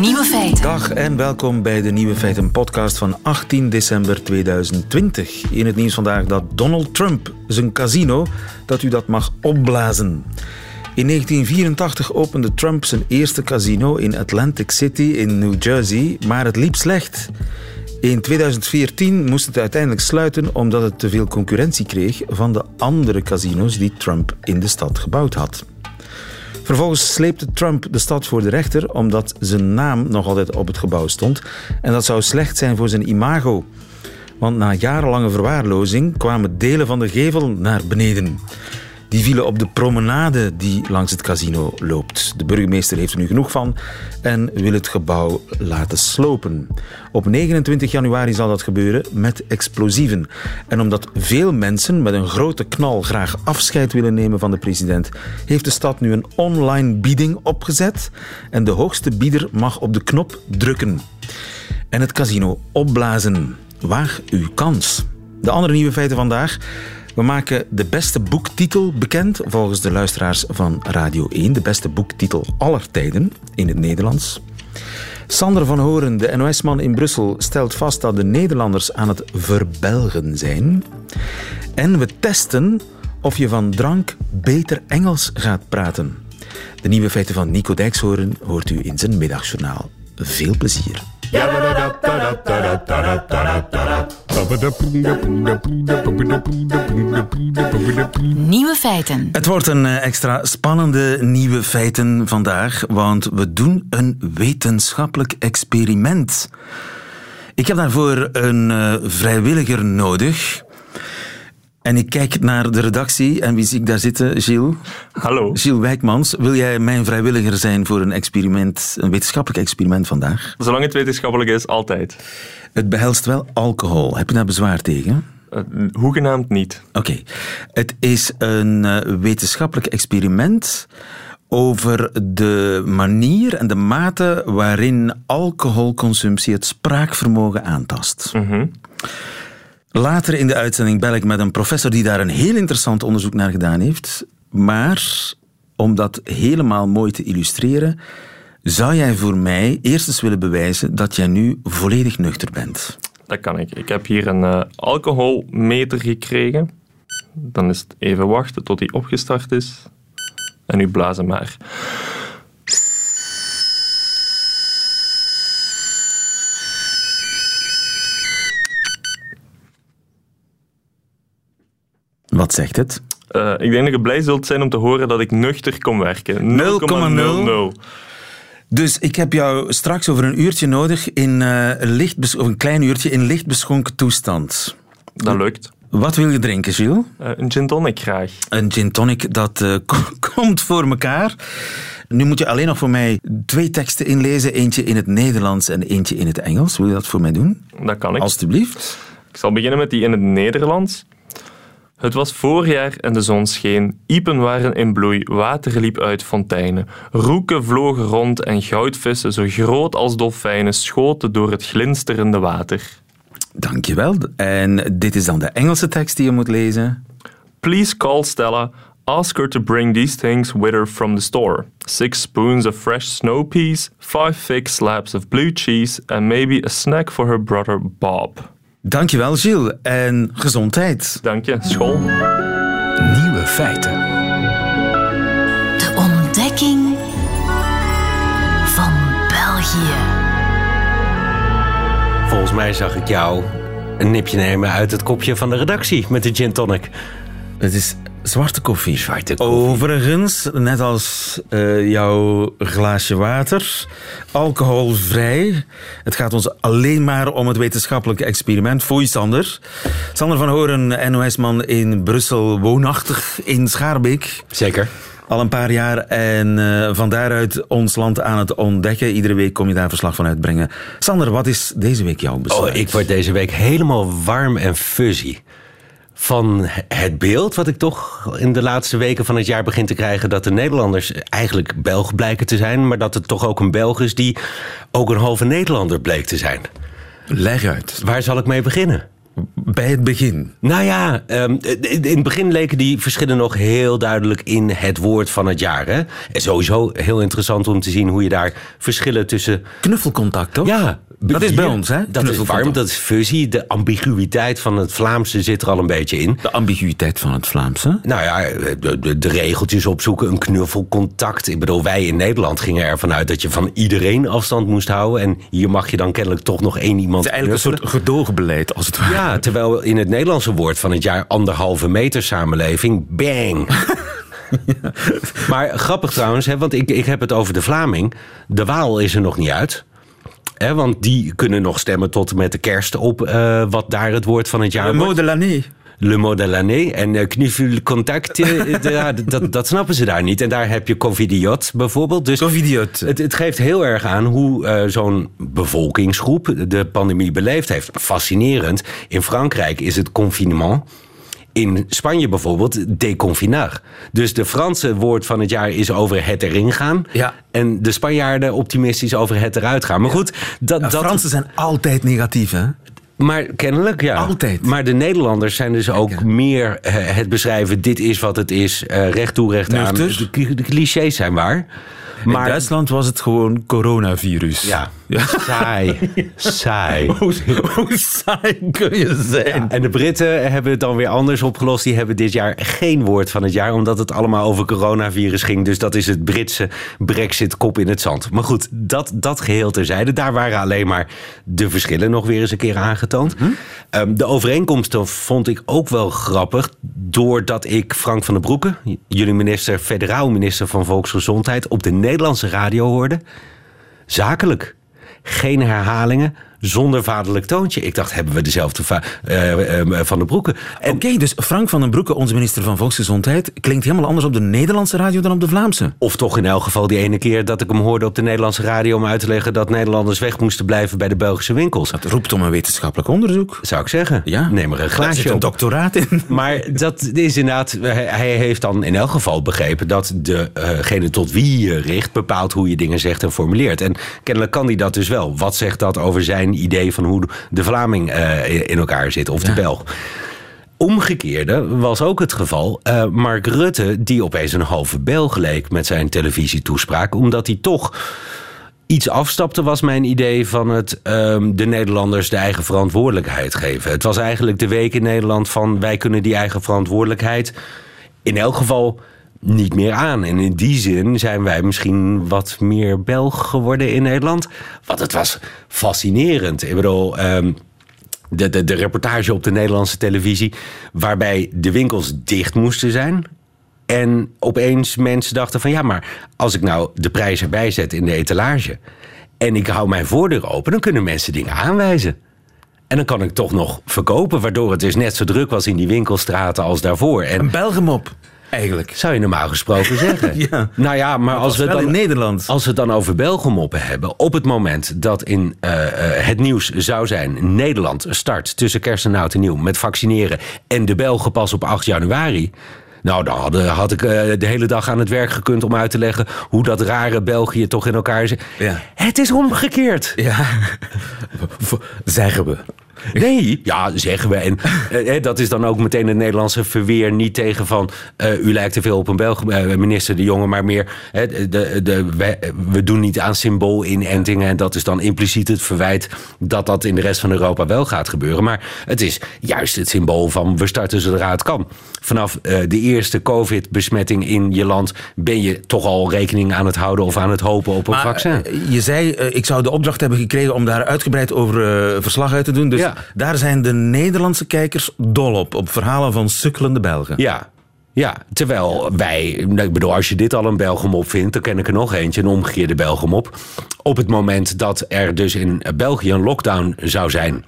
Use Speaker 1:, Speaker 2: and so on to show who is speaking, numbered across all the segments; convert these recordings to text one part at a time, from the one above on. Speaker 1: Nieuwe feiten. Dag en welkom bij de Nieuwe Feiten podcast van 18 december 2020. In het nieuws vandaag dat Donald Trump zijn casino, dat u dat mag opblazen. In 1984 opende Trump zijn eerste casino in Atlantic City in New Jersey, maar het liep slecht. In 2014 moest het uiteindelijk sluiten omdat het te veel concurrentie kreeg van de andere casinos die Trump in de stad gebouwd had. Vervolgens sleepte Trump de stad voor de rechter omdat zijn naam nog altijd op het gebouw stond. En dat zou slecht zijn voor zijn imago. Want na jarenlange verwaarlozing kwamen delen van de gevel naar beneden die vielen op de promenade die langs het casino loopt. De burgemeester heeft er nu genoeg van en wil het gebouw laten slopen. Op 29 januari zal dat gebeuren met explosieven. En omdat veel mensen met een grote knal graag afscheid willen nemen van de president, heeft de stad nu een online bieding opgezet en de hoogste bieder mag op de knop drukken. En het casino opblazen. Waag uw kans. De andere nieuwe feiten vandaag. We maken de beste boektitel bekend volgens de luisteraars van Radio 1. De beste boektitel aller tijden in het Nederlands. Sander van Horen, de NOS-man in Brussel, stelt vast dat de Nederlanders aan het verbelgen zijn. En we testen of je van drank beter Engels gaat praten. De nieuwe feiten van Nico Dijkshoren hoort u in zijn middagjournaal. Veel plezier.
Speaker 2: Nieuwe feiten.
Speaker 1: Het wordt een eh, extra spannende nieuwe feiten vandaag, want we doen een wetenschappelijk experiment. Ik heb daarvoor een eh, vrijwilliger nodig. En ik kijk naar de redactie en wie zie ik daar zitten? Gilles?
Speaker 3: Hallo.
Speaker 1: Gilles Wijkmans, wil jij mijn vrijwilliger zijn voor een experiment, een wetenschappelijk experiment vandaag?
Speaker 3: Zolang het wetenschappelijk is, altijd.
Speaker 1: Het behelst wel alcohol. Heb je daar bezwaar tegen? Uh,
Speaker 3: hoegenaamd niet.
Speaker 1: Oké. Het is een eh, wetenschappelijk experiment over de manier en de mate waarin alcoholconsumptie het spraakvermogen aantast.
Speaker 3: Mhm.
Speaker 1: Later in de uitzending bel ik met een professor die daar een heel interessant onderzoek naar gedaan heeft. Maar om dat helemaal mooi te illustreren, zou jij voor mij eerst eens willen bewijzen dat jij nu volledig nuchter bent?
Speaker 3: Dat kan ik. Ik heb hier een eh, alcoholmeter gekregen. Dan is het even wachten tot die opgestart is. En nu blazen maar.
Speaker 1: Wat zegt het?
Speaker 3: Eh, ik denk dat je blij zult zijn om te horen dat ik nuchter kom werken.
Speaker 1: 0,00. Dus ik heb jou straks over een uurtje nodig in eh, licht, of een klein uurtje in licht beschonken toestand.
Speaker 3: Dat lukt.
Speaker 1: Wat wil je drinken, Gilles?
Speaker 3: Eh, een gin tonic graag.
Speaker 1: Een gin tonic, dat komt voor mekaar. Nu moet je alleen nog voor mij twee teksten inlezen. Eentje in het Nederlands en eentje in het Engels. Wil je dat voor mij doen?
Speaker 3: Dat kan ik.
Speaker 1: Alsjeblieft.
Speaker 3: Ik zal beginnen met die in het Nederlands. Het was voorjaar en de zon scheen. Iepen waren in bloei, water liep uit fonteinen. Roeken vlogen rond en goudvissen, zo groot als dolfijnen, schoten door het glinsterende water.
Speaker 1: Dankjewel. En dit is dan de Engelse tekst die je moet lezen.
Speaker 3: Please call Stella. Ask her to bring these things with her from the store. Six spoons of fresh snow peas, five thick slabs of blue cheese, and maybe a snack for her brother Bob.
Speaker 1: Dankjewel, Gilles. En gezondheid.
Speaker 3: Dank je. School.
Speaker 2: Nieuwe feiten. De ontdekking van België.
Speaker 1: Volgens mij zag ik jou een nipje nemen uit het kopje van de redactie met de gin tonic. Het is Zwarte koffie. koffie. Overigens, net als eh, jouw glaasje water, alcoholvrij. Het gaat ons alleen maar om het wetenschappelijke experiment. Foei, Sander. Sander van Horen, NOS-man in Brussel, woonachtig in Schaarbeek.
Speaker 4: Zeker
Speaker 1: al een paar jaar. En uh, van daaruit ons land aan het ontdekken. Iedere week kom je daar verslag van uitbrengen. Sander, wat is deze week jouw besluit?
Speaker 4: Oh, ik word deze week helemaal warm en fuzzy van het beeld wat ik toch in de laatste weken van het jaar begin te krijgen... dat de Nederlanders eigenlijk Belg blijken te zijn... maar dat het toch ook een Belg is die ook een halve Nederlander bleek te zijn.
Speaker 1: Leg uit.
Speaker 4: Waar zal ik mee beginnen?
Speaker 1: bij het begin?
Speaker 4: Nou ja, ehm, eh, in het begin leken die verschillen nog heel duidelijk in het woord van het jaar. Hè? En sowieso heel interessant om te zien hoe je daar verschillen tussen.
Speaker 1: Knuffelcontact, toch? Ja. Dat is bij ons, hè?
Speaker 4: Dat is warm, dat is fusie. De ambiguïteit van het Vlaamse zit er al een beetje in.
Speaker 1: De ambiguïteit van het Vlaamse?
Speaker 4: Nou ja, eh, de, regeltjes opzoeken, een knuffelcontact. Ik bedoel, wij in Nederland gingen ervan uit dat je van iedereen afstand moest houden. En hier mag je dan kennelijk toch nog één iemand.
Speaker 1: Het is eigenlijk een soort gedoogbeleid, als het ware
Speaker 4: terwijl in het Nederlandse woord van het jaar anderhalve meter samenleving, bang. Maar grappig trouwens, hè, want ik, ik heb het over de Vlaming. De Waal is er nog niet uit. Hè, want die kunnen nog stemmen tot met de kerst op eh, wat daar het woord van het jaar wordt. Le Mot de l'année en uh, Contact, eh, dat, dat snappen ze daar niet. En daar heb je Covidiot bijvoorbeeld.
Speaker 1: Dus Covidiot.
Speaker 4: Het, het geeft heel erg aan hoe eh, zo'n bevolkingsgroep de pandemie beleefd heeft. Fascinerend. In Frankrijk is het confinement in Spanje bijvoorbeeld deconfinar. Dus de Franse woord van het jaar is over het erin gaan.
Speaker 1: Ja.
Speaker 4: En de Spanjaarden optimistisch over het eruit gaan. Maar goed, dat, ja, dat...
Speaker 1: Fransen zijn altijd negatief, hè?
Speaker 4: Maar kennelijk, ja.
Speaker 1: Altijd.
Speaker 4: Maar de Nederlanders zijn dus ook meer eh, het beschrijven... dit is wat het is, eh, recht toe, recht uit. aan. De, de clichés zijn waar. Maar... In
Speaker 1: Duitsland was het gewoon coronavirus.
Speaker 4: Ja. Ja.
Speaker 1: Saai. Saai. Hoe, saai kun je zijn?
Speaker 4: en de Britten hebben het dan weer anders opgelost. Die hebben dit jaar geen woord van het jaar, omdat het allemaal over coronavirus ging. Dus dat is het Britse Brexit-kop in het zand. Maar goed, dat, dat geheel terzijde. Daar waren alleen maar de verschillen nog weer eens een keer aangetoond. Hm? de overeenkomsten vond ik ook wel grappig, doordat ik Frank van den Broeke, jullie minister, federaal minister van Volksgezondheid, op de Nederlandse radio hoorde. Zakelijk geen herhalingen zonder vaderlijk toontje. Ik dacht, hebben we dezelfde eh, eh, eh, Van den Broeke.
Speaker 1: Oké, dus Frank Van den Broeke, onze minister van Volksgezondheid... klinkt helemaal anders op de Nederlandse radio dan op de Vlaamse.
Speaker 4: Of toch in elk geval die ene keer dat ik hem hoorde op de Nederlandse radio... om uit te leggen dat Nederlanders weg moesten blijven bij de Belgische winkels. Dat
Speaker 1: roept om een wetenschappelijk onderzoek.
Speaker 4: Zou ik zeggen.
Speaker 1: Ja.
Speaker 4: Neem er een glaasje zit
Speaker 1: een doctoraat in.
Speaker 4: Maar dat is inderdaad... Hij heeft dan in elk geval begrepen dat degene tot wie je richt... bepaalt hoe je dingen zegt en formuleert. En kennelijk kan hij dat dus wel. Wat zegt dat over zijn idee van hoe de Vlaming eh, in elkaar zit of de Belg. Omgekeerde was ook het geval. Eh, Mark Rutte, die opeens een halve Belg leek met zijn televisietoespraak, omdat hij toch iets afstapte, was mijn idee van het ehm, de Nederlanders de eigen verantwoordelijkheid geven. Het was eigenlijk de week in Nederland van wij kunnen die eigen verantwoordelijkheid in elk geval niet meer aan. En in die zin zijn wij misschien wat meer Belg geworden in Nederland. Want het was fascinerend. Ik bedoel. Ehm, de, de, de reportage op de Nederlandse televisie, waarbij de winkels dicht moesten zijn. En opeens mensen dachten van ja, maar als ik nou de prijzen bijzet zet in de etalage en ik hou mijn voordeur open, dan kunnen mensen dingen aanwijzen. En dan kan ik toch nog verkopen, waardoor het dus net zo druk was in die winkelstraten als daarvoor. En,
Speaker 1: een Belgemop.
Speaker 4: Eigenlijk. Zou je normaal gesproken zeggen. ja. Nou ja, maar als we, dan,
Speaker 1: Nederland.
Speaker 4: als we het dan over Belgemoppen hebben. Op het moment dat in eh, eh, het nieuws zou zijn. Nederland start tussen kerst en oud en nieuw met vaccineren. En de Belgen pas op 8 januari. Nou, dan had, had ik eh, de hele dag aan het werk gekund om uit te leggen hoe dat rare België toch in elkaar zit. Ja. Het is omgekeerd.
Speaker 1: Ja, zeggen we.
Speaker 4: Nee, ja, zeggen we. En eh, dat is dan ook meteen het Nederlandse verweer niet tegen van... Eh, u lijkt te veel op een Belg, eh, minister De Jonge, maar meer... de, de, we, doen niet aan symbool symboolinentingen. En dat is dan impliciet het verwijt dat dat in de rest van Europa wel gaat gebeuren. Maar het is juist het symbool van we starten zodra het kan. Vanaf de eerste covid-besmetting in je land... ben je toch al rekening aan het houden of aan het hopen op een vaccin.
Speaker 1: Je zei, ik zou de opdracht hebben gekregen om daar uitgebreid over verslag uit te doen... Dus daar zijn de Nederlandse kijkers dol op, op verhalen van sukkelende Belgen.
Speaker 4: Ja, ja, terwijl wij, ik bedoel, als je dit al een Belgemop vindt, dan ken ik er nog eentje, een omgekeerde Belgem op. Op het moment dat er dus in België een lockdown zou zijn.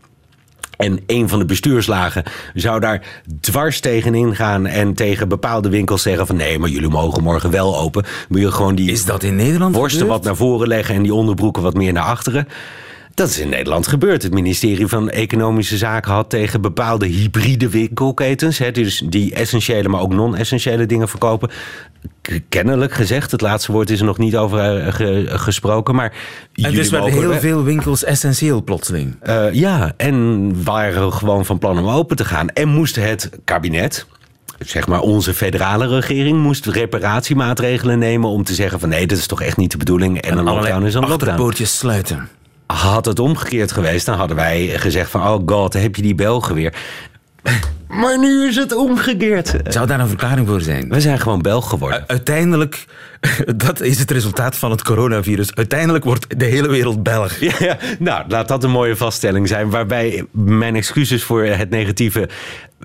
Speaker 4: En een van de bestuurslagen zou daar dwars tegenin gaan en tegen bepaalde winkels zeggen van nee, maar jullie mogen morgen wel open.
Speaker 1: Moet je gewoon die Is dat in Nederland
Speaker 4: worsten wat naar voren leggen en die onderbroeken wat meer naar achteren. Dat is in Nederland gebeurd. Het ministerie van Economische Zaken had tegen bepaalde hybride winkelketens, hè, dus die essentiële, maar ook non-essentiële dingen verkopen, kennelijk gezegd. Het laatste woord is er nog niet over eh, gesproken. Maar
Speaker 1: en dus werden heel veel winkels essentieel plotseling.
Speaker 4: Eh, ja, en waren gewoon van plan om open te gaan. En moest het kabinet, zeg maar onze federale regering moest reparatiemaatregelen nemen om te zeggen van nee, dat is toch echt niet de bedoeling
Speaker 1: en, dan een lockdown is een lockdown. poortjes sluiten.
Speaker 4: Had het omgekeerd geweest, dan hadden wij gezegd van... oh god, heb je die Belgen weer.
Speaker 1: Maar nu is het omgekeerd.
Speaker 4: Zou daar een verklaring voor zijn?
Speaker 1: We zijn gewoon Belg geworden. uiteindelijk, dat is het resultaat van het coronavirus. Uiteindelijk wordt de hele wereld Belg.
Speaker 4: Ja, ja, Nou, laat dat een mooie vaststelling zijn. Waarbij mijn excuses voor het negatieve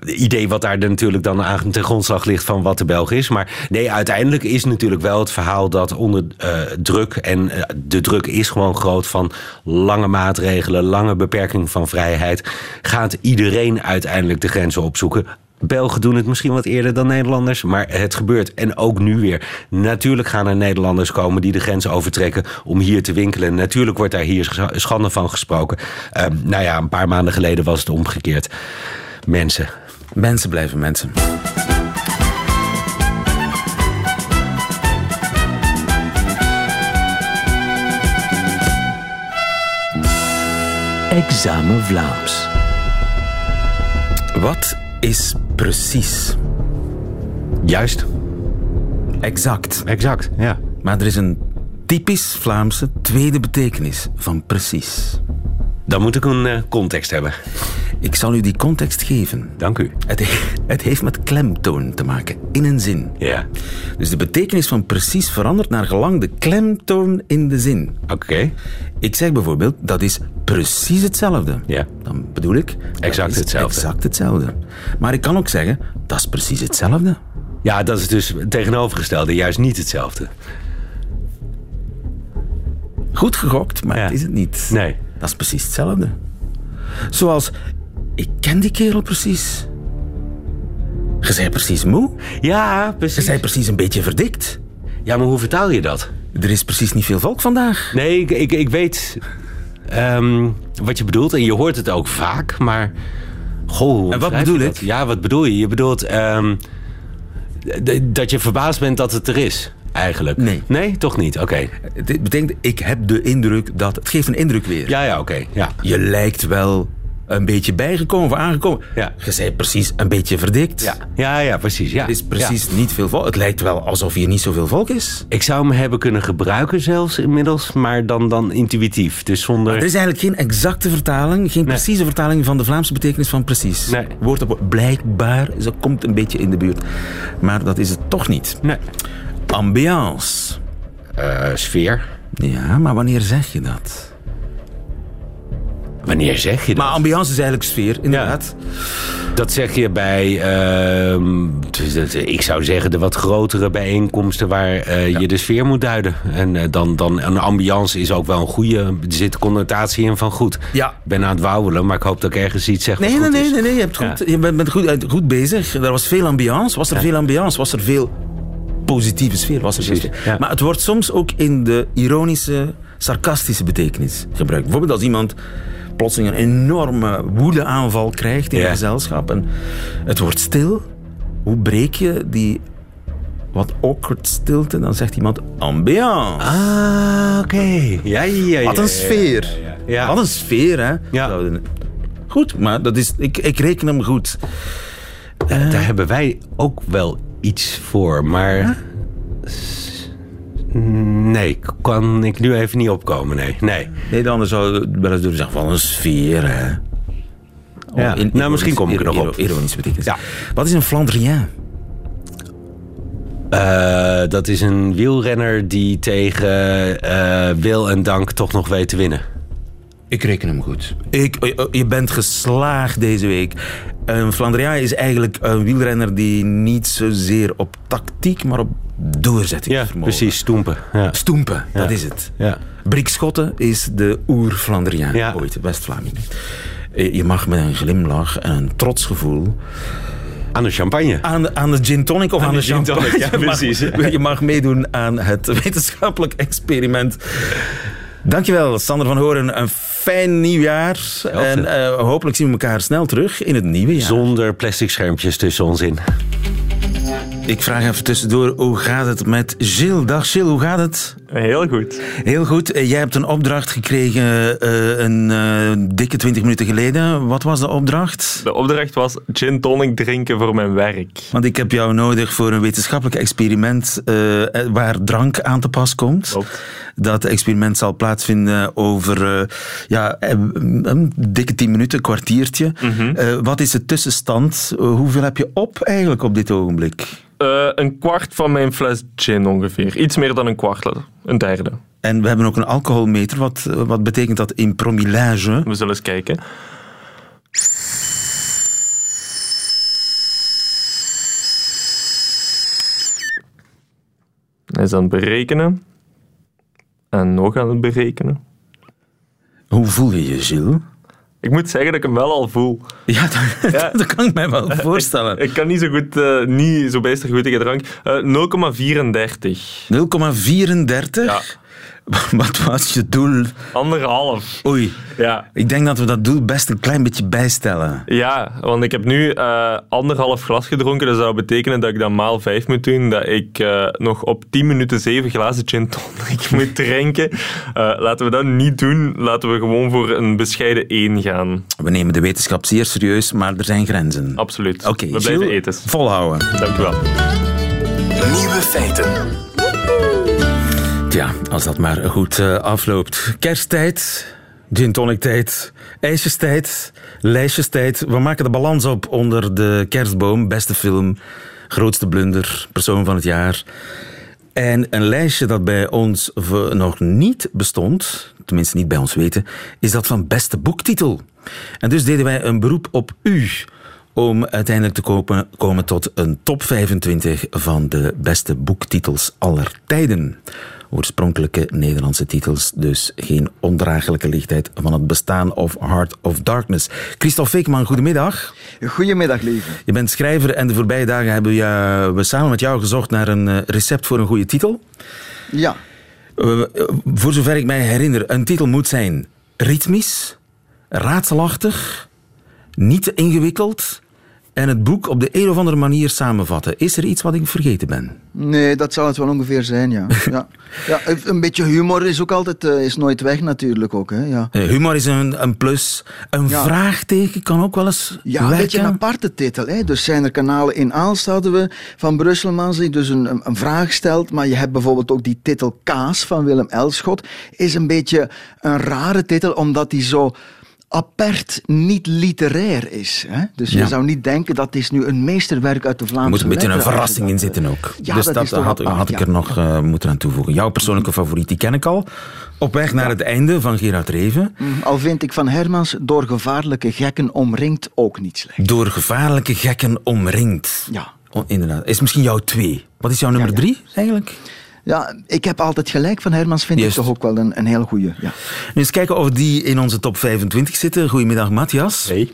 Speaker 4: idee wat daar natuurlijk dan aan ten grondslag ligt van wat de Belg is. Maar nee, uiteindelijk is natuurlijk wel het verhaal dat onder eh, druk, en eh, de druk is gewoon groot van lange maatregelen, lange beperking van vrijheid, gaat iedereen uiteindelijk de grenzen opzoeken. Belgen doen het misschien wat eerder dan Nederlanders, maar het gebeurt. En ook nu weer. Natuurlijk gaan er Nederlanders komen die de grens overtrekken om hier te winkelen. Natuurlijk wordt daar hier schande van gesproken. Uh, nou ja, een paar maanden geleden was het omgekeerd. Mensen, Mensen blijven mensen.
Speaker 2: Examen Vlaams.
Speaker 1: Wat is precies?
Speaker 4: Juist.
Speaker 1: Exact.
Speaker 4: Exact, ja.
Speaker 1: Maar er is een typisch Vlaamse tweede betekenis van precies.
Speaker 4: Dan moet ik een eh, context hebben.
Speaker 1: Ik zal u die context geven.
Speaker 4: Dank u.
Speaker 1: Het, het heeft met klemtoon te maken, in een zin.
Speaker 4: Ja.
Speaker 1: Dus de betekenis van precies verandert naar gelang de klemtoon in de zin.
Speaker 4: Oké.
Speaker 1: Ik zeg bijvoorbeeld, dat is precies hetzelfde.
Speaker 4: Ja.
Speaker 1: Dan bedoel ik...
Speaker 4: Exact hetzelfde.
Speaker 1: Exact hetzelfde. Maar ik kan ook zeggen, dat is precies hetzelfde.
Speaker 4: Ja, dat is dus tegenovergestelde, juist niet hetzelfde.
Speaker 1: Goed gegokt, maar het is het niet.
Speaker 4: Nee.
Speaker 1: Dat is precies hetzelfde. Zoals ik ken die kerel precies. Je zei precies moe.
Speaker 4: Ja, precies. Je
Speaker 1: zei precies een beetje verdikt.
Speaker 4: Ja, maar hoe vertaal je dat?
Speaker 1: Er is precies niet veel volk vandaag.
Speaker 4: Nee, ik, ik, ik weet ehm, wat je bedoelt. En je hoort het ook vaak, maar... Goh,
Speaker 1: en wat
Speaker 4: bedoel ik? Ja, wat bedoel je? Je bedoelt ehm, dat je verbaasd bent dat het er is, eigenlijk.
Speaker 1: Nee.
Speaker 4: Nee, toch niet? Oké.
Speaker 1: Dit betekent, ik heb de indruk dat...
Speaker 4: Het geeft een indruk weer.
Speaker 1: Ja, ja, oké. ja.
Speaker 4: Je lijkt wel een beetje bijgekomen of aangekomen.
Speaker 1: Ja.
Speaker 4: Je zei precies een beetje verdikt.
Speaker 1: Ja, ja, ja precies. Ja. Het
Speaker 4: is precies niet veel volk. Het lijkt wel alsof hier niet zoveel volk is.
Speaker 1: Ik zou hem hebben kunnen gebruiken zelfs inmiddels, maar dan, dan intuïtief. Dus zonder... Er
Speaker 4: is eigenlijk geen exacte vertaling, geen precieze vertaling van de Vlaamse betekenis van precies. Nee. Woord op Blijkbaar, ze komt een beetje in de buurt. Maar dat is het toch niet.
Speaker 1: Nee. Ambiance.
Speaker 4: Eh, sfeer.
Speaker 1: Ja, maar wanneer zeg je dat?
Speaker 4: Wanneer zeg je dat?
Speaker 1: Maar ambiance is eigenlijk sfeer, inderdaad.
Speaker 4: Dat zeg je bij, ehm, dus ik zou zeggen, de wat grotere bijeenkomsten waar eh, je de sfeer moet duiden. En eh, dan, dan een ambiance is ook wel een goede, er zit connotatie in van goed.
Speaker 1: Ja. Ik
Speaker 4: ben aan het wouwelen, maar ik hoop dat ik ergens iets zeg.
Speaker 1: Nee, nee, nee, nee, je, hebt goed, je bent, goed, eh, goed bezig. Er was veel ambiance. Was er veel ambiance? Was er veel positieve sfeer? Was er sfeer. Maar het wordt soms ook in de ironische, sarcastische betekenis gebruikt. Bijvoorbeeld als iemand plotseling een enorme woedeaanval krijgt in ja. gezelschap. En het wordt stil. Hoe breek je die wat awkward stilte? Dan zegt iemand ambiance.
Speaker 4: Ah,
Speaker 1: oké.
Speaker 4: wat een sfeer. Wat een sfeer, hè.
Speaker 1: Ja.
Speaker 4: Goed, maar dat is, ik, ik reken hem goed. Daar
Speaker 1: eh. hebben wij ook wel iets voor, maar...
Speaker 4: Nee, kan ik nu even niet opkomen, nee. Nee,
Speaker 1: nee dan zou wel eens zeg van een sfeer, hè.
Speaker 4: ja. nou, misschien kom ik er nog op. Ironisch
Speaker 1: betekent Wat is een Flandrien?
Speaker 4: Eh, dat is een wielrenner die tegen eh, wil en dank toch nog weet te winnen.
Speaker 1: Ik reken hem goed. Ik, eh,
Speaker 4: eh, je bent geslaagd deze week. Een Flandria is eigenlijk een wielrenner die niet zozeer op tactiek, maar op doorzetting ja,
Speaker 1: precies. Stoempen. Ja.
Speaker 4: Stoempen, dat is het. Ja. Brik Schotten is de oer-Flandriaan ooit, West-Vlaming. Eh, je mag met een glimlach en een trots gevoel...
Speaker 1: Aan de champagne.
Speaker 4: Aan de, aan de gin tonic of aan, de, de champagne. Tonic, ja,
Speaker 1: precies.
Speaker 4: Je mag, meedoen aan het wetenschappelijk experiment. Dankjewel, Sander van Horen. Een fijn nieuwjaar.
Speaker 1: en eh,
Speaker 4: hopelijk zien we elkaar snel terug in het nieuwe jaar.
Speaker 1: Zonder plastic schermpjes tussen ons in. Ik vraag even tussendoor, hoe gaat het met Gilles? Dag Gilles, hoe gaat het?
Speaker 3: Heel goed.
Speaker 1: Heel goed. Eh, jij hebt een opdracht gekregen eh, een eh, dikke 20 minuten geleden. Wat was de opdracht?
Speaker 3: De opdracht was gin tonic drinken voor mijn werk.
Speaker 1: Want ik heb jou nodig voor een wetenschappelijk experiment waar drank aan te pas komt. Dat experiment zal plaatsvinden over ja, een dikke 10 minuten, kwartiertje. Mhm. wat is de tussenstand? hoeveel heb je op eigenlijk op dit ogenblik?
Speaker 3: Eh, een kwart van mijn fles gin ongeveer. Iets meer dan een kwart, een derde.
Speaker 1: En we hebben ook een alcoholmeter. Wat, eh, wat betekent dat in promillage?
Speaker 3: We zullen eens kijken. Hij is aan het berekenen. En nog aan het berekenen.
Speaker 1: Hoe voel je je, ziel?
Speaker 3: Ik moet zeggen dat ik hem wel al voel.
Speaker 1: Ja, dat, kan ik mij wel voorstellen.
Speaker 3: Ik, kan niet zo goed, uh, niet zo bijster goed drank. 0,34.
Speaker 1: 0,34? Ja. Wat was je doel?
Speaker 3: Anderhalf.
Speaker 1: Oei.
Speaker 3: Ja.
Speaker 1: Ik denk dat we dat doel best een klein beetje bijstellen.
Speaker 3: Ja, want ik heb nu eh, anderhalf glas gedronken. dat zou betekenen dat ik dan maal vijf moet doen. Dat ik eh, nog op tien minuten zeven glazen gin moet drinken. Eh, laten we dat niet doen. Laten we gewoon voor een bescheiden één gaan.
Speaker 1: We nemen de wetenschap zeer serieus, maar er zijn grenzen.
Speaker 3: Absoluut.
Speaker 1: Oké, okay,
Speaker 3: we
Speaker 1: blijven
Speaker 3: eten.
Speaker 1: Volhouden.
Speaker 3: Dank u wel. Nieuwe feiten.
Speaker 1: Ja, als dat maar goed eh, afloopt. Kersttijd, gin tonic tijd, ijsjestijd, lijstjestijd. We maken de balans op onder de kerstboom. Beste film, grootste blunder, persoon van het jaar. En een lijstje dat bij ons nog niet bestond, tenminste niet bij ons weten, is dat van beste boektitel. En dus deden wij een beroep op u om uiteindelijk te kopen, komen tot een top 25 van de beste boektitels aller tijden. Oorspronkelijke Nederlandse titels, dus geen ondraaglijke lichtheid van het bestaan of Heart of Darkness. Christophe Feekman, goedemiddag.
Speaker 5: Goedemiddag, lieve.
Speaker 1: Je bent schrijver en de voorbije dagen hebben we, we samen met jou gezocht naar een eh, recept voor een goede titel.
Speaker 5: Ja.
Speaker 1: voor zover ik mij herinner, een titel moet zijn ritmisch, raadselachtig, niet te ingewikkeld en het boek op de een of andere manier samenvatten. Is er iets wat ik vergeten ben?
Speaker 5: Nee, dat zal het wel ongeveer zijn, ja. ja. ja een beetje humor is ook altijd eh, is nooit weg natuurlijk ook. Hè. Ja.
Speaker 1: Eh, humor is een, een plus. Een vraagteken kan ook wel eens Ja, een beetje
Speaker 5: een aparte titel. Hè. Dus zijn er kanalen in Aalst, hadden we, van Brusselmans, die dus een, een vraag stelt. Maar je hebt bijvoorbeeld ook die titel Kaas van Willem Elschot. Is een beetje een rare titel, omdat die zo apert niet literair is. Hè? Dus je zou niet denken dat dit nu een meesterwerk uit de Vlaamse
Speaker 1: moet Er moet een beetje een verrassing in zitten ook. Ja, dus dat, had, had, ik er nog eh, moeten aan toevoegen. Jouw persoonlijke mhm. favoriet, die ken ik al. Op weg naar het einde van Gerard Reven. Mhm. al
Speaker 5: vind ik van Hermans door gevaarlijke gekken omringd ook niet slecht.
Speaker 1: Door gevaarlijke gekken omringd.
Speaker 5: Ja.
Speaker 1: inderdaad. Is misschien jouw twee. Wat is jouw nummer drie eigenlijk?
Speaker 5: Ja, ik heb altijd gelijk van Hermans, vind ik toch ook wel een, een heel goede. Ja.
Speaker 1: Nu eens kijken of die in onze top 25 zitten. Goedemiddag, Mathias.
Speaker 6: Hey.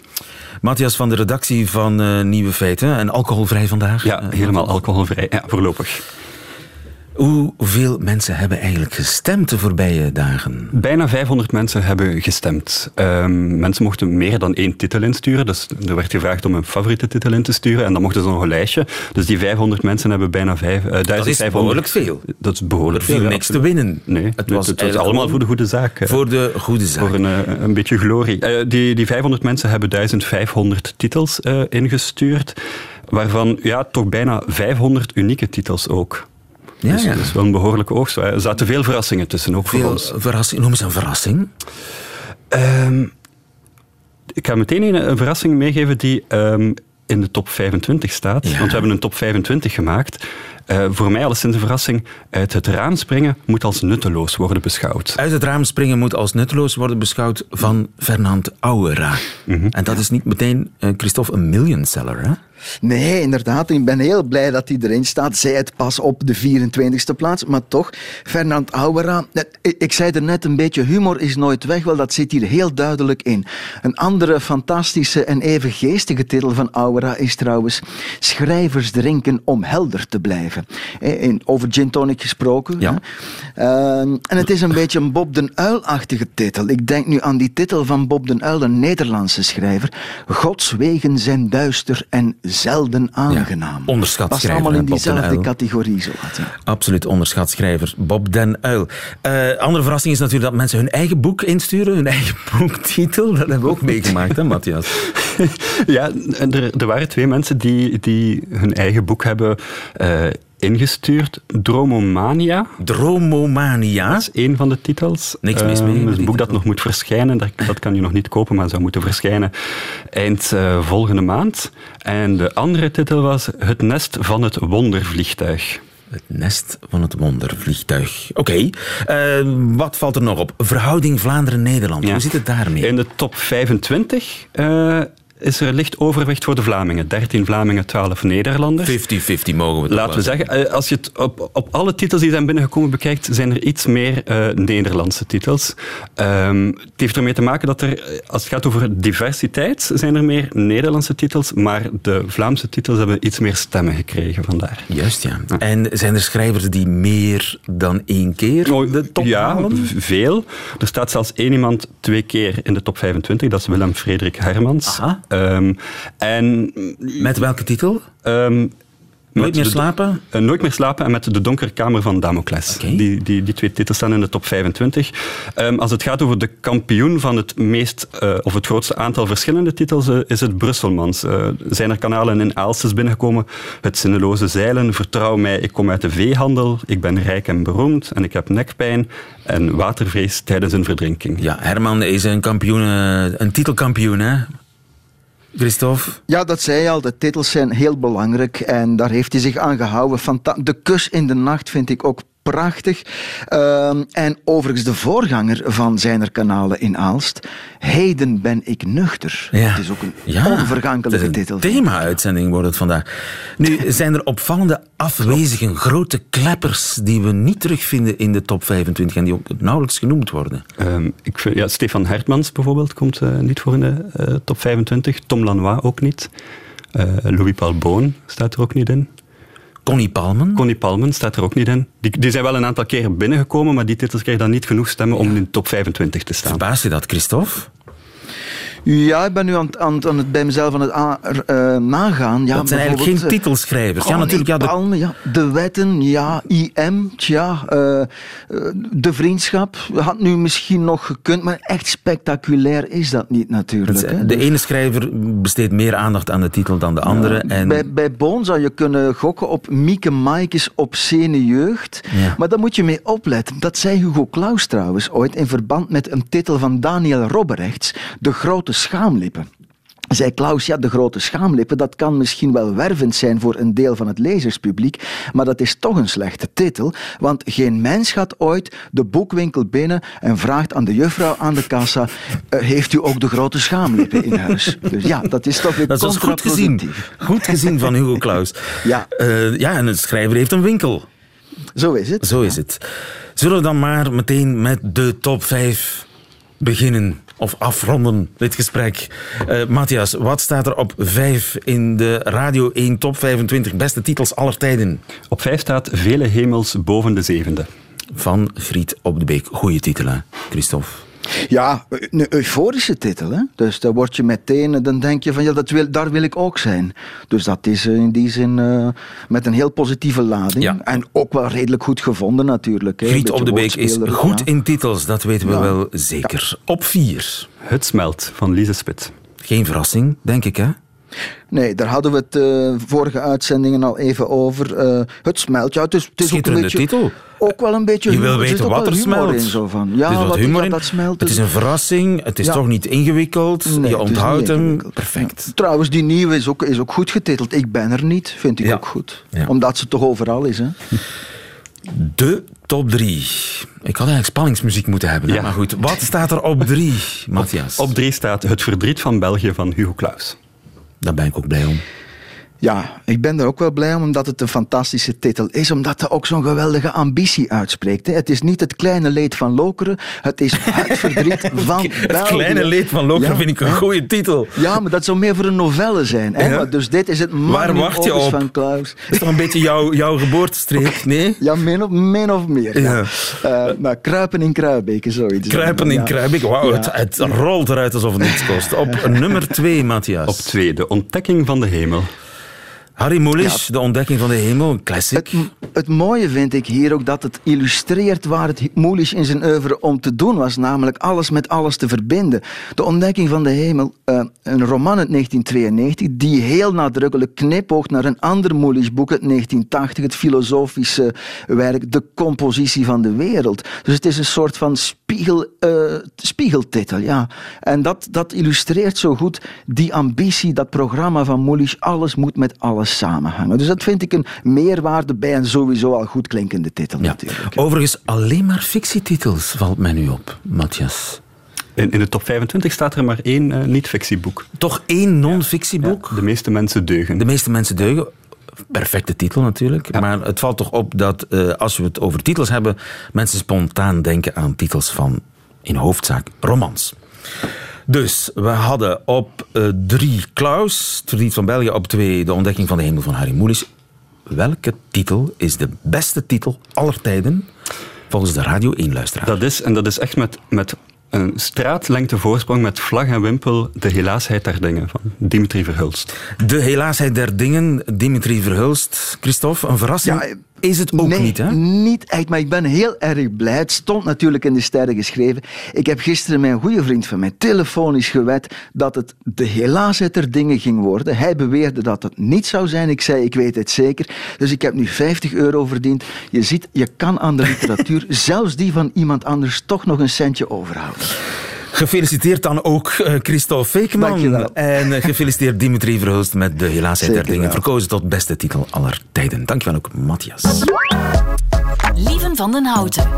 Speaker 1: Matthias van de redactie van eh, Nieuwe Feiten. En alcoholvrij vandaag.
Speaker 6: Ja, eh, helemaal alcoholvrij. Ja, voorlopig.
Speaker 1: Hoeveel mensen hebben eigenlijk gestemd de voorbije dagen?
Speaker 6: Bijna 500 mensen hebben gestemd. Ehm, mensen mochten meer dan één titel insturen. Dus er werd gevraagd om een favoriete titel in te sturen. En dan mochten ze nog een lijstje. Dus die 500 mensen hebben bijna 500. Eh, Dat is
Speaker 5: behoorlijk veel.
Speaker 6: Dat is behoorlijk
Speaker 5: veel. Er niks te winnen.
Speaker 6: Nee, het was, allemaal voor de goede zaak.
Speaker 1: Eh, voor de goede zaak.
Speaker 6: Voor een, eh, een beetje glorie. die, die 500 mensen hebben 1500 titels ingestuurd. Waarvan ja, toch bijna 500 unieke titels ook. Ja, dus, ja. dat is wel een behoorlijke oogst. Er zaten veel verrassingen tussen, ook voor ons.
Speaker 1: Verrassing, noem eens een verrassing. Ehm,
Speaker 6: ik ga meteen een, verrassing meegeven die ehm, in de top 25 staat. Want we hebben een top 25 gemaakt. Eh, voor mij alleszins een verrassing. Uit het raam springen moet als nutteloos worden beschouwd.
Speaker 1: Uit het raam springen moet als nutteloos worden beschouwd van Fernand Auera. Mhm. En dat is niet meteen, eh, Christophe, een seller hè?
Speaker 5: Nee, inderdaad. Ik ben heel blij dat hij erin staat. Zij het pas op de 24e plaats. Maar toch, Fernand Auwera. Ik zei er net een beetje, humor is nooit weg. Wel, dat zit hier heel duidelijk in. Een andere fantastische en even geestige titel van Auwera is trouwens... Schrijvers drinken om helder te blijven. Eh, in, over gin tonic gesproken.
Speaker 1: Ja.
Speaker 5: Ehm, en het is een beetje een Bob den Uil-achtige titel. Ik denk nu aan die titel van Bob den Uil, een Nederlandse schrijver. Gods wegen zijn duister en zelden aangenaam.
Speaker 1: Ja, onderschat schrijver.
Speaker 5: allemaal
Speaker 1: in diezelfde
Speaker 5: categorie. Zo wat,
Speaker 1: Absoluut onderschat schrijver Bob den Uil. Eh, andere verrassing is natuurlijk dat mensen hun eigen boek insturen, hun eigen boektitel. Dat hebben we ook meegemaakt, hè, Matthias?
Speaker 6: ja, er, er, waren twee mensen die, die hun eigen boek hebben uh, ingestuurd. Dromomania.
Speaker 1: Dromomania? Dat
Speaker 6: is één van de titels.
Speaker 1: Niks mis ehm, mee. Um, dus
Speaker 6: een boek dat nog moet verschijnen. Dat, dat kan je nog niet kopen, maar zou moeten verschijnen eind eh, volgende maand. En de andere titel was Het nest van het wondervliegtuig.
Speaker 1: Het nest van het wondervliegtuig. Oké, eh, wat valt er nog op? Verhouding Vlaanderen-Nederland, hoe zit het daarmee?
Speaker 6: In de top 25 is er licht overwicht voor de Vlamingen. 13 Vlamingen, 12 Nederlanders.
Speaker 1: 50-50 mogen we dat
Speaker 6: Laten we zeggen, eh, als je het op, op alle titels die zijn binnengekomen bekijkt, zijn er iets meer uh, Nederlandse titels. Ehm, het heeft ermee te maken dat er, eh, als het gaat over diversiteit, zijn er meer Nederlandse titels, maar de Vlaamse titels hebben iets meer stemmen gekregen vandaar.
Speaker 1: Juist, ja. En zijn er schrijvers die meer dan één keer
Speaker 6: oh, de top Ja, halen? veel. Er staat zelfs één iemand twee keer in de top 25, dat is Willem Frederik Hermans. Aha. Ehm,
Speaker 1: en, met welke titel? Ehm, nooit meer slapen?
Speaker 6: Eh, nooit meer slapen en met De Donkere Kamer van Damocles. Die, die, die twee titels staan in de top 25. Ehm, als het gaat over de kampioen van het meest eh, of het grootste aantal verschillende titels, eh, is het Brusselmans. zijn er kanalen in Aalstes binnengekomen? Het zinneloze zeilen, vertrouw mij, ik kom uit de veehandel, ik ben rijk en beroemd en ik heb nekpijn en watervrees tijdens een verdrinking.
Speaker 1: Ja, Herman is een kampioen, een titelkampioen, hè? Christophe?
Speaker 5: Ja, dat zei je al. De titels zijn heel belangrijk en daar heeft hij zich aan gehouden. de kus in de nacht vind ik ook prachtig. Ehm, en overigens de voorganger van zijner kanalen in Aalst. Heden ben ik nuchter. Ja. Het is ook een ja. onvergankelijke een titel.
Speaker 1: Thema-uitzending wordt het vandaag. Nu, zijn er opvallende afwezigen, grote kleppers die we niet terugvinden in de top 25 en die ook nauwelijks genoemd worden?
Speaker 6: Ehm, ik vind, ja, Stefan Hertmans bijvoorbeeld komt eh, niet voor in de eh, top 25. Tom Lanois ook niet. Eh, Louis Paul Boon staat er ook niet in.
Speaker 1: Connie Palmen?
Speaker 6: Connie Palmen staat er ook niet in. Die, die zijn wel een aantal keren binnengekomen, maar die titels krijgen dan niet genoeg stemmen om in de top 25 te staan.
Speaker 1: Verbaas je dat, Christophe?
Speaker 5: Ja, ik ben nu aan, aan, aan het, bij mezelf aan het eh, nagaan.
Speaker 1: Ja, dat zijn eigenlijk geen eh, titelschrijvers. ja, natuurlijk. Ja,
Speaker 5: de... ja, de wetten, ja. IM, tja. Uh, de vriendschap had nu misschien nog gekund, maar echt spectaculair is dat niet natuurlijk. hè?
Speaker 1: de ene schrijver besteedt meer aandacht aan de titel dan de andere. en... bij,
Speaker 5: bij Boon zou je kunnen gokken op Mieke Maaikes zene jeugd. Maar daar moet je mee opletten. Dat zei Hugo Claus trouwens ooit in verband met een titel van Daniel Robberechts. De grote schaamlippen. Zei Klaus, ja, de grote schaamlippen, dat kan misschien wel wervend zijn voor een deel van het lezerspubliek, maar dat is toch een slechte titel, want geen mens gaat ooit de boekwinkel binnen en vraagt aan de juffrouw aan de kassa, eh, heeft u ook de grote schaamlippen in huis? Dus ja, dat is toch weer Dat dus
Speaker 1: goed gezien. Goed gezien van Hugo Klaus.
Speaker 5: ja. Eh,
Speaker 1: ja, en een schrijver heeft een winkel.
Speaker 5: Zo is het.
Speaker 1: Zo is het. Zullen we dan maar meteen met de top 5 beginnen? of afronden dit gesprek. Eh, Matthias, wat staat er op 5 in de Radio 1 Top 25 beste titels aller tijden?
Speaker 6: Op 5 staat Vele hemels boven de zevende.
Speaker 1: Van Griet op de Beek. Goeie titel, hè, Christophe.
Speaker 5: Ja, een euforische titel. Hè? Dus daar word je meteen, dan denk je van ja, dat wil, daar wil ik ook zijn. Dus dat is eh, in die zin eh, met een heel positieve lading. Ja. En ook wel redelijk goed gevonden natuurlijk. Hè?
Speaker 1: Griet op de Beek is goed in titels, dat weten we wel zeker. Op vier. Het smelt van Lise Spit. Geen verrassing, denk ik hè?
Speaker 5: Nee, daar hadden we het eh, vorige uitzendingen al even over. Eh, het smelt. Ja, het is, ook een beetje,
Speaker 1: titel.
Speaker 5: Ook
Speaker 1: wel
Speaker 5: een
Speaker 1: beetje Je wil weten wat er smelt. In, zo van. Ja, het is wat, humor in. Dat smelt. Het is een verrassing. Het is toch niet ingewikkeld. je onthoudt hem. Perfect.
Speaker 5: Trouwens, die nieuwe is ook, is ook goed getiteld. Ik ben er niet, vind ik ook goed. Omdat ze toch overal is. Hè?
Speaker 1: De top drie. Ik had eigenlijk spanningsmuziek moeten hebben. Ja. Maar goed, wat staat er op drie, Matthias?
Speaker 6: Op drie staat Het verdriet van België van Hugo Claus.
Speaker 1: Daar ben ik ook blij om.
Speaker 5: Ja, ik ben er ook wel blij om, omdat het een fantastische titel is, omdat het ook zo'n geweldige ambitie uitspreekt. Het is niet het kleine leed van Lokeren, het is het verdriet van
Speaker 1: Het kleine leed van Lokeren vind ik een goede titel.
Speaker 5: Ja, maar dat zou meer voor een novelle zijn. Dus dit is het Waar wacht je op? van Klaus. is
Speaker 1: toch een beetje jouw, jouw geboortestreek, nee?
Speaker 5: Ja, min of, meer. Ja. Eh, nou, kruipen in Kruibeken, zoiets.
Speaker 1: Kruipen in Kruibeken. wauw, het, rolt eruit alsof het niets kost. Op nummer twee, Matthias.
Speaker 4: Op twee, de ontdekking van de hemel. Harry Mulisch, De Ontdekking van de Hemel, een classic.
Speaker 5: Het, mooie vind ik hier ook dat het illustreert waar het Mulisch in zijn oeuvre om te doen was, namelijk alles met alles te verbinden. De Ontdekking van de Hemel, eh, een roman uit 1992, die heel nadrukkelijk knipoogt naar een ander Mulisch boek uit 1980, het filosofische werk De Compositie van de Wereld. Dus het is een soort van spiegel, eh, spiegeltitel, ja. En dat, dat illustreert zo goed die ambitie, dat programma van Mulisch, alles moet met alles samenhangen. Dus dat vind ik een meerwaarde bij een sowieso al goed klinkende titel natuurlijk.
Speaker 1: Overigens, alleen maar fictietitels valt mij nu op, Matthias.
Speaker 6: In, de top 25 staat er maar één eh, niet-fictieboek.
Speaker 1: Toch één non-fictieboek?
Speaker 6: de meeste mensen deugen.
Speaker 1: De meeste mensen deugen. Perfecte titel natuurlijk. Maar het valt toch op dat eh, als we het over titels hebben, mensen spontaan denken aan titels van in hoofdzaak romans. Dus we hadden op uh, drie Klaus, Verdiet van België. Op twee De Ontdekking van de Hemel van Harry Moelis. Welke titel is de beste titel aller tijden volgens de Radio 1-luisteraar?
Speaker 6: Dat is, en dat is echt met, met een straatlengte voorsprong met vlag en wimpel De Helaasheid der Dingen van Dimitri Verhulst.
Speaker 1: De Helaasheid der Dingen, Dimitri Verhulst. Christophe, een verrassing? is het ook niet, hè?
Speaker 5: niet echt, maar ik ben heel erg blij. Het stond natuurlijk in de sterren geschreven. Ik heb gisteren mijn goede vriend van mij telefonisch gewet dat het de helaasheid er dingen ging worden. Hij beweerde dat het niet zou zijn. Ik zei, ik weet het zeker. Dus ik heb nu 50 euro verdiend. Je ziet, je kan aan de literatuur, zelfs die van iemand anders, toch nog een centje overhouden.
Speaker 1: Gefeliciteerd dan ook eh, Christophe Feekman. En eh, gefeliciteerd Dimitri Verhulst met de helaas der dingen. Verkozen tot beste titel aller tijden. Dankjewel ook, Matthias. Lieven van den Houten.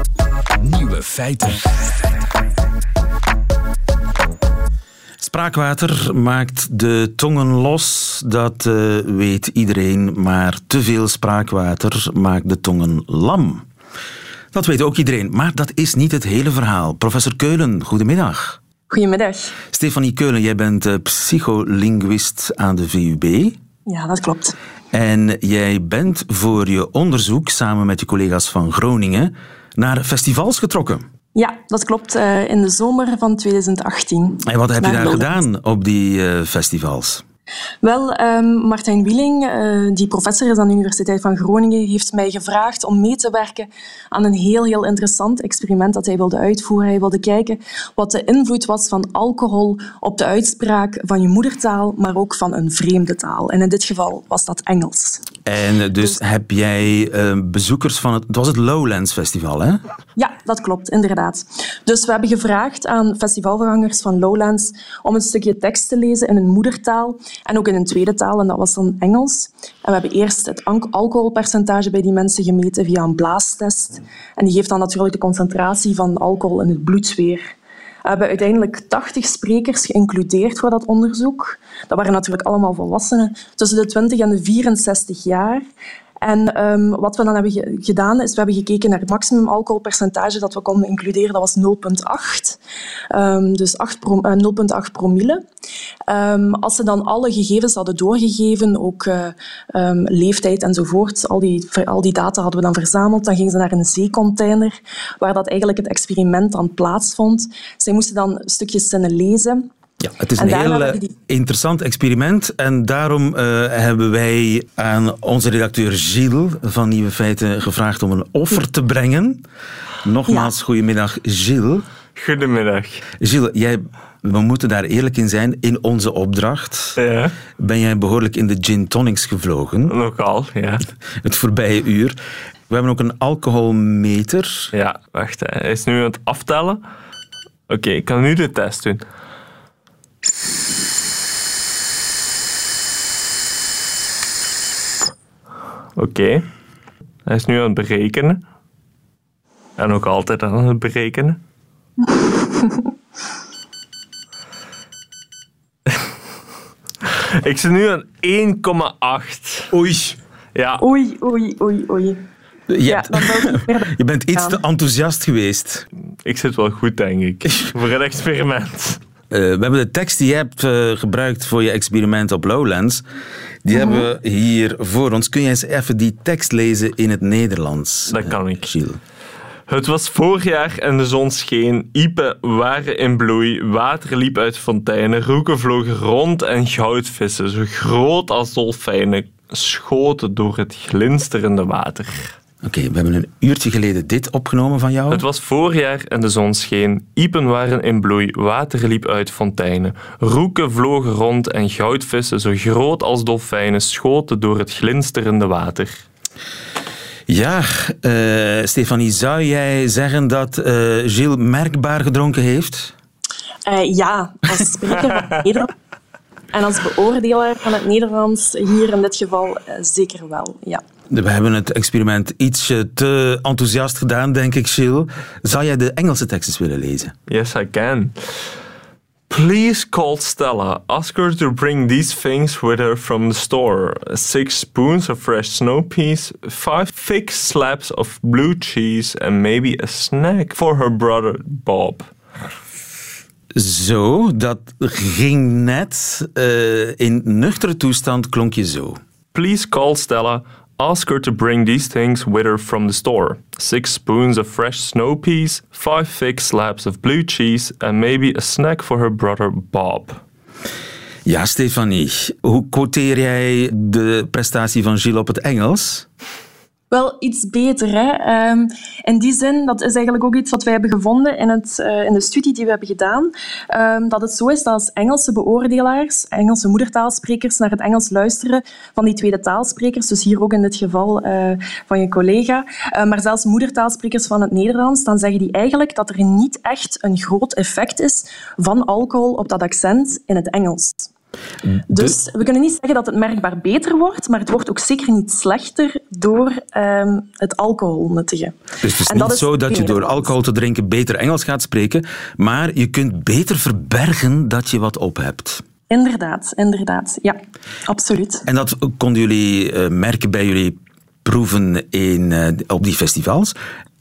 Speaker 1: Nieuwe feiten. Spraakwater maakt de tongen los, dat eh, weet iedereen. Maar te veel spraakwater maakt de tongen lam. Dat weet ook iedereen. Maar dat is niet het hele verhaal. Professor Keulen, goedemiddag.
Speaker 7: Goedemiddag.
Speaker 1: Stefanie Keulen, jij bent eh, psycholinguist aan de VUB.
Speaker 7: Ja, dat klopt.
Speaker 1: En jij bent voor je onderzoek samen met je collega's van Groningen naar festivals getrokken.
Speaker 7: Ja, dat klopt. Eh, in de zomer van 2018.
Speaker 1: En wat heb je daar gedaan op die eh, festivals?
Speaker 7: Wel, ehm, Martijn Wieling, eh, die professor is aan de Universiteit van Groningen, heeft mij gevraagd om mee te werken aan een heel, heel interessant experiment dat hij wilde uitvoeren. Hij wilde kijken wat de invloed was van alcohol op de uitspraak van je moedertaal, maar ook van een vreemde taal. En in dit geval was dat Engels.
Speaker 1: En eh, dus, heb jij eh, bezoekers van het... Het was het Lowlands Festival, hè?
Speaker 7: Ja, dat klopt, inderdaad. Dus we hebben gevraagd aan festivalverhangers van Lowlands om een stukje tekst te lezen in hun moedertaal en ook in een tweede taal, en dat was dan Engels. En we hebben eerst het alcoholpercentage bij die mensen gemeten via een blaastest. En die geeft dan natuurlijk de concentratie van alcohol in het bloed weer hebben uiteindelijk 80 sprekers geïncludeerd voor dat onderzoek. Dat waren natuurlijk allemaal volwassenen, tussen de 20 en de 64 jaar. En ehm, wat we dan hebben gedaan, is we hebben gekeken naar het maximum alcoholpercentage dat we konden includeren. Dat was 0,8. Ehm, dus 0,8 eh, promille. Ehm, als ze dan alle gegevens hadden doorgegeven, ook eh, leeftijd enzovoort, al die, al die data hadden we dan verzameld, dan gingen ze naar een zeecontainer, waar dat eigenlijk het experiment dan plaatsvond. Zij moesten dan stukjes zinnen lezen
Speaker 1: ja, het is een heel eh, interessant experiment en daarom eh, hebben wij aan onze redacteur Gilles van Nieuwe Feiten gevraagd om een offer te brengen. Nogmaals, goedemiddag Gilles.
Speaker 3: Goedemiddag.
Speaker 1: Gilles, jij, we moeten daar eerlijk in zijn. In onze opdracht ben jij behoorlijk in de gin tonics gevlogen.
Speaker 3: Lokaal, ja.
Speaker 1: Het voorbije uur. We hebben ook een alcoholmeter.
Speaker 3: Ja, wacht. Hij is nu aan het aftellen. Oké, ik kan nu de test doen. Oké. Hij is nu aan het berekenen. En ook altijd aan het berekenen. Ik zit nu aan 1,8.
Speaker 1: Oei.
Speaker 3: Ja.
Speaker 7: Oei, oei, oei, oei. Je,
Speaker 1: ja, je bent iets te enthousiast geweest.
Speaker 3: Ik zit wel goed, denk ik, voor het experiment.
Speaker 1: Eh, we hebben de tekst die je hebt eh, gebruikt voor je experiment op Lowlands. Die mhm. hebben we hier voor ons. Kun jij eens even die tekst lezen in het Nederlands? Dat kan eh, ik.
Speaker 3: Het was voorjaar en de zon scheen. Iepen waren in bloei. Water liep uit fonteinen. Roeken vlogen rond en goudvissen, zo groot als dolfijnen, schoten door het glinsterende water.
Speaker 1: Oké, we hebben een uurtje geleden dit opgenomen van jou.
Speaker 3: Het was voorjaar en de zon scheen. Iepen waren in bloei, water liep uit fonteinen. Roeken vlogen rond en goudvissen, zo groot als dolfijnen, schoten door het glinsterende water.
Speaker 1: Ja, eh, Stefanie, zou jij zeggen dat uh, Gilles merkbaar gedronken heeft?
Speaker 7: Eh, ja, als spreker van Nederland en als beoordelaar van het Nederlands, hier in dit geval zeker wel, ja.
Speaker 1: We hebben het experiment ietsje te enthousiast gedaan, denk ik, Gilles. Zou jij de Engelse tekst eens willen lezen?
Speaker 3: Yes, I can. Please call Stella. Ask her to bring these things with her from the store six spoons of fresh snow peas, five thick slabs of blue cheese, and maybe a snack for her brother Bob.
Speaker 1: Zo, dat ging net. Eh, in nuchtere toestand klonk je zo.
Speaker 3: Please call Stella. Ask her to bring these things with her from the store six spoons of fresh snow peas, five thick slabs of blue cheese, and maybe a snack for her brother Bob.
Speaker 1: Ja, Stefanie, hoe quoteer jij de prestatie van Gilles op het Engels?
Speaker 7: wel iets beter. Hè? Ehm, in die zin, dat is eigenlijk ook iets wat wij hebben gevonden in, het, eh, in de studie die we hebben gedaan, ehm, dat het zo is dat als Engelse beoordelaars, Engelse moedertaalsprekers naar het Engels luisteren van die tweede taalsprekers, dus hier ook in dit geval eh, van je collega, eh, maar zelfs moedertaalsprekers van het Nederlands, dan zeggen die eigenlijk dat er niet echt een groot effect is van alcohol op dat accent in het Engels. Dus we kunnen niet zeggen dat het merkbaar beter wordt, maar het wordt ook zeker niet slechter door ehm, het alcohol nuttigen.
Speaker 1: Dus het is niet zo dat je door alcohol te drinken beter Engels gaat spreken, maar je kunt beter verbergen dat je wat op hebt.
Speaker 7: Inderdaad, inderdaad. Ja, absoluut.
Speaker 1: En dat konden jullie eh, merken bij jullie proeven in, eh, op die festivals.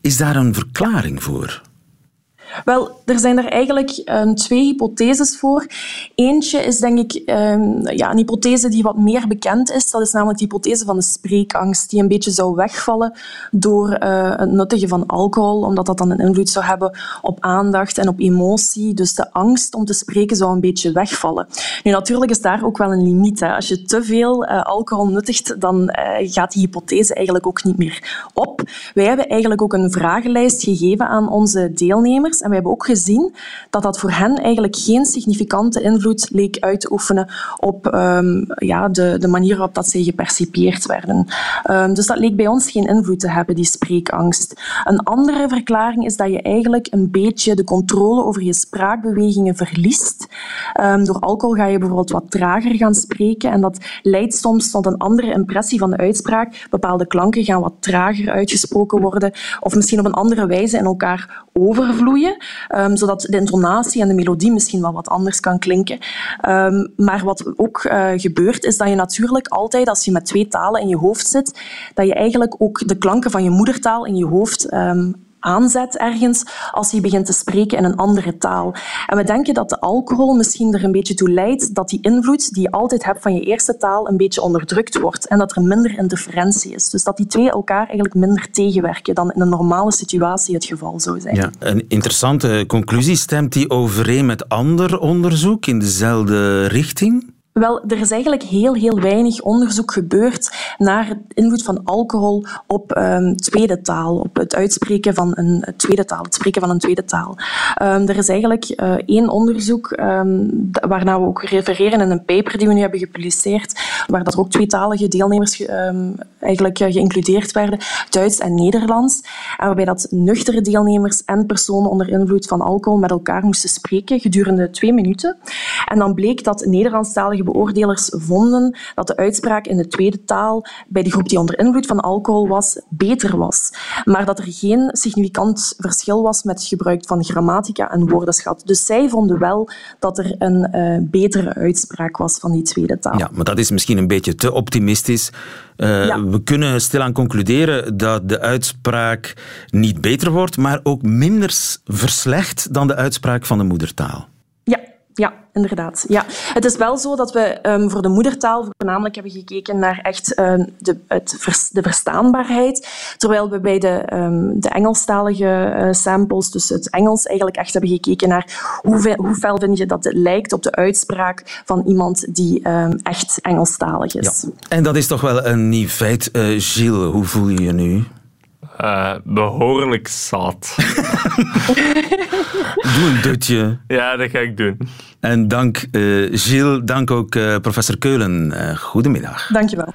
Speaker 1: Is daar een verklaring voor?
Speaker 7: Wel, er zijn er eigenlijk ehm, twee hypotheses voor. Eentje is denk ik ehm, ja, een hypothese die wat meer bekend is. Dat is namelijk de hypothese van de spreekangst, die een beetje zou wegvallen door eh, het nuttigen van alcohol, omdat dat dan een invloed zou hebben op aandacht en op emotie. Dus de angst om te spreken zou een beetje wegvallen. Nu, natuurlijk is daar ook wel een limiet. Hè. Als je te veel eh, alcohol nuttigt, dan eh, gaat die hypothese eigenlijk ook niet meer op. Wij hebben eigenlijk ook een vragenlijst gegeven aan onze deelnemers. En we hebben ook gezien dat dat voor hen eigenlijk geen significante invloed leek uit te oefenen op ehm, ja, de, de manier waarop dat zij gepercipieerd werden. Ehm, dus dat leek bij ons geen invloed te hebben, die spreekangst. Een andere verklaring is dat je eigenlijk een beetje de controle over je spraakbewegingen verliest. Ehm, door alcohol ga je bijvoorbeeld wat trager gaan spreken en dat leidt soms tot een andere impressie van de uitspraak. Bepaalde klanken gaan wat trager uitgesproken worden of misschien op een andere wijze in elkaar overvloeien. Ehm, zodat de intonatie en de melodie misschien wel wat anders kan klinken. Ehm, maar wat ook eh, gebeurt, is dat je natuurlijk altijd, als je met twee talen in je hoofd zit, dat je eigenlijk ook de klanken van je moedertaal in je hoofd um, aanzet ergens als hij begint te spreken in een andere taal. En we denken dat de alcohol misschien er een beetje toe leidt dat die invloed die je altijd hebt van je eerste taal een beetje onderdrukt wordt en dat er minder interferentie is. Dus dat die twee elkaar eigenlijk minder tegenwerken dan in een normale situatie het geval zou zijn. Ja,
Speaker 1: een interessante conclusie. Stemt die overeen met ander onderzoek in dezelfde richting?
Speaker 7: Wel, er is eigenlijk heel, heel weinig onderzoek gebeurd naar de invloed van alcohol op um, tweede taal, op het uitspreken van een tweede taal, het spreken van een tweede taal. Ehm, er is eigenlijk eh, één onderzoek um, ehm, waarnaar we ook refereren in een paper die we nu hebben gepubliceerd, waar dat ook tweetalige deelnemers eigenlijk eh, geïncludeerd werden, Duits en Nederlands, en waarbij dat nuchtere deelnemers en personen onder invloed van alcohol met elkaar moesten spreken gedurende twee minuten. En dan bleek dat Nederlandstalige beoordelers vonden dat de uitspraak in de tweede taal bij de groep die onder invloed van alcohol was, beter was. Maar dat er geen significant verschil was met het gebruik van grammatica en woordenschat. Dus zij vonden wel dat er een eh, betere uitspraak was van die tweede taal.
Speaker 1: Ja, maar dat is misschien een beetje te optimistisch. Eh, we kunnen stilaan concluderen dat de uitspraak niet beter wordt, maar ook minder verslecht dan de uitspraak van de moedertaal
Speaker 7: inderdaad. Ja. Het is wel zo dat we ehm, voor de moedertaal voornamelijk hebben gekeken naar echt ehm, de, het de verstaanbaarheid. Terwijl we bij de, ehm, de Engelstalige eh, samples, dus het Engels, eigenlijk echt hebben gekeken naar hoeveel, hoe fel vind je dat het lijkt op de uitspraak van iemand die echt Engelstalig is. Ja.
Speaker 1: En dat is toch wel een nieuw feit. Uh, Gilles, hoe voel je je nu?
Speaker 3: uh, behoorlijk zat.
Speaker 1: Doe een dutje.
Speaker 3: Ja, dat ga ik doen.
Speaker 1: En dank uh, Gilles, dank ook eh, professor Keulen. goedemiddag. Dankjewel.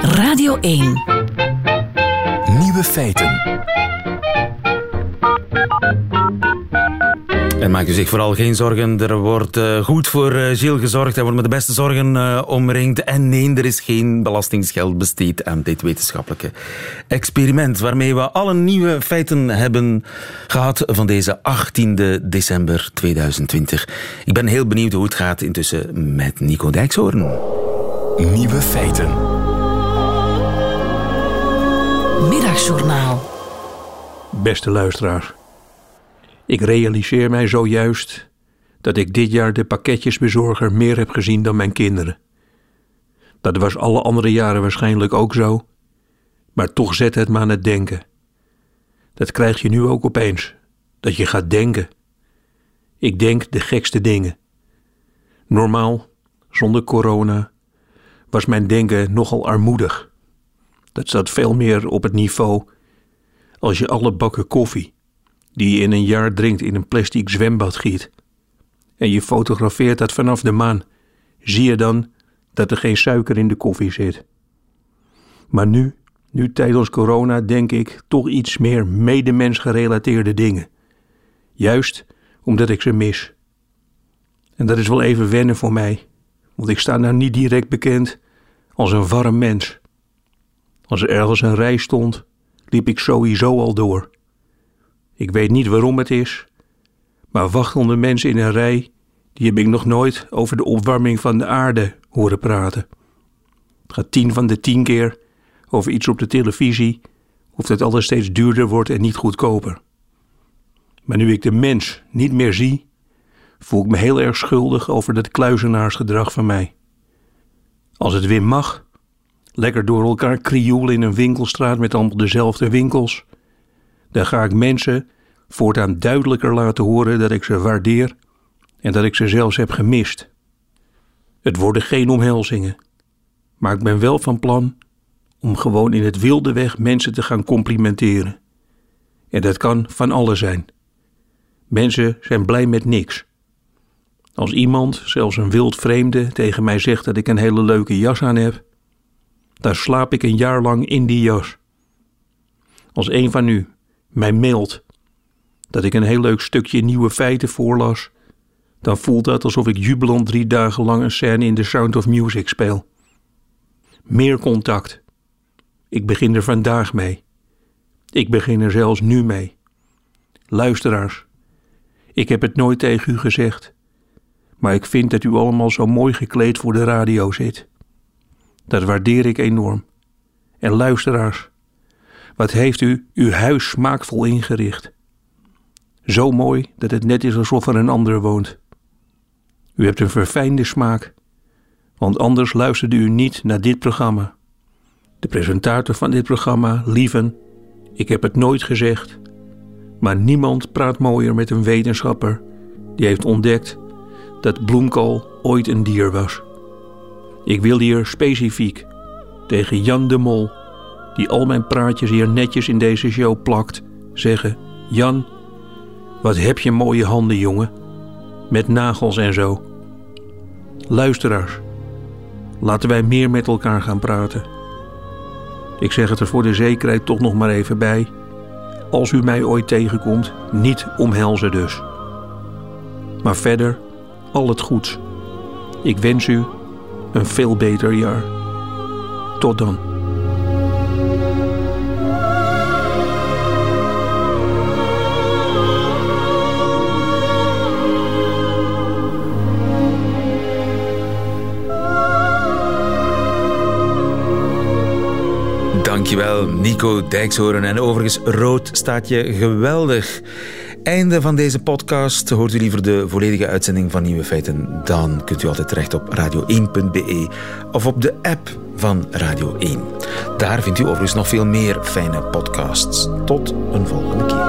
Speaker 7: Radio 1. Nieuwe
Speaker 1: feiten. maak u zich vooral geen zorgen. Er wordt eh, goed voor eh, Gilles gezorgd. Hij wordt met de beste zorgen eh, omringd. En nee, er is geen belastingsgeld besteed aan dit wetenschappelijke experiment. Waarmee we alle nieuwe feiten hebben gehad van deze 18 december 2020. Ik ben heel benieuwd hoe het gaat intussen met Nico Dijkshoorn. Nieuwe feiten.
Speaker 8: Middagjournaal. Beste luisteraar. Ik realiseer mij zojuist dat ik dit jaar de pakketjesbezorger meer heb gezien dan mijn kinderen. Dat was alle andere jaren waarschijnlijk ook zo, maar toch zet het me aan het denken. Dat krijg je nu ook opeens, dat je gaat denken. Ik denk de gekste dingen. Normaal, zonder corona, was mijn denken nogal armoedig. Dat zat veel meer op het niveau als je alle bakken koffie die je in een jaar drinkt in een plastic zwembad giet. En je fotografeert dat vanaf de maan. Zie je dan dat er geen suiker in de koffie zit. Maar nu, nu tijdens corona, denk ik toch iets meer medemens gerelateerde dingen. Juist omdat ik ze mis. En dat is wel even wennen voor mij, want ik sta nou niet direct bekend als een warm mens. Als er ergens een rij stond, liep ik sowieso al door. Ik weet niet waarom het is, maar wachtende mensen in een rij, die heb ik nog nooit over de opwarming van de aarde horen praten. Het gaat tien van de tien keer over iets op de televisie, of dat alles steeds duurder wordt en niet goedkoper. Maar nu ik de mens niet meer zie, voel ik me heel erg schuldig over dat kluizenaarsgedrag van mij. Als het weer mag, lekker door elkaar krioelen in een winkelstraat met allemaal dezelfde winkels, dan ga ik mensen voortaan duidelijker laten horen dat ik ze waardeer en dat ik ze zelfs heb gemist. Het worden geen omhelzingen, maar ik ben wel van plan om gewoon in het wilde weg mensen te gaan complimenteren. En dat kan van alles zijn. Mensen zijn blij met niks. Als iemand, zelfs een wild vreemde, tegen mij zegt dat ik een hele leuke jas aan heb, dan slaap ik een jaar lang in die jas. Als een van u mij mailt. Dat ik een heel leuk stukje nieuwe feiten voorlas. Dan voelt dat alsof ik jubelend drie dagen lang een scène in The Sound of Music speel. Meer contact. Ik begin er vandaag mee. Ik begin er zelfs nu mee. Luisteraars, ik heb het nooit tegen u gezegd, maar ik vind dat u allemaal zo mooi gekleed voor de radio zit. Dat waardeer ik enorm. En luisteraars, wat heeft u uw huis smaakvol ingericht? Zo mooi dat het net is alsof er een ander woont. U hebt een verfijnde smaak, want anders luisterde u niet naar dit programma. De presentator van dit programma, Lieven, ik heb het nooit gezegd, maar niemand praat mooier met een wetenschapper die heeft ontdekt dat bloemkool ooit een dier was. Ik wil hier specifiek tegen Jan de Mol die al mijn praatjes hier netjes in deze show plakt, zeggen: Jan, wat heb je mooie handen, jongen? Met nagels en zo. Luisteraars, laten wij meer met elkaar gaan praten. Ik zeg het er voor de zekerheid toch nog maar even bij. Als u mij ooit tegenkomt, niet omhelzen dus. Maar verder, al het goeds. Ik wens u een veel beter jaar. Tot dan. Nico Dijkshoren En overigens, rood staat je geweldig. Einde van deze podcast. Hoort u liever de volledige uitzending van Nieuwe Feiten? Dan kunt u altijd terecht op radio1.be of op de app van Radio 1. Daar vindt u overigens nog veel meer fijne podcasts. Tot een volgende keer.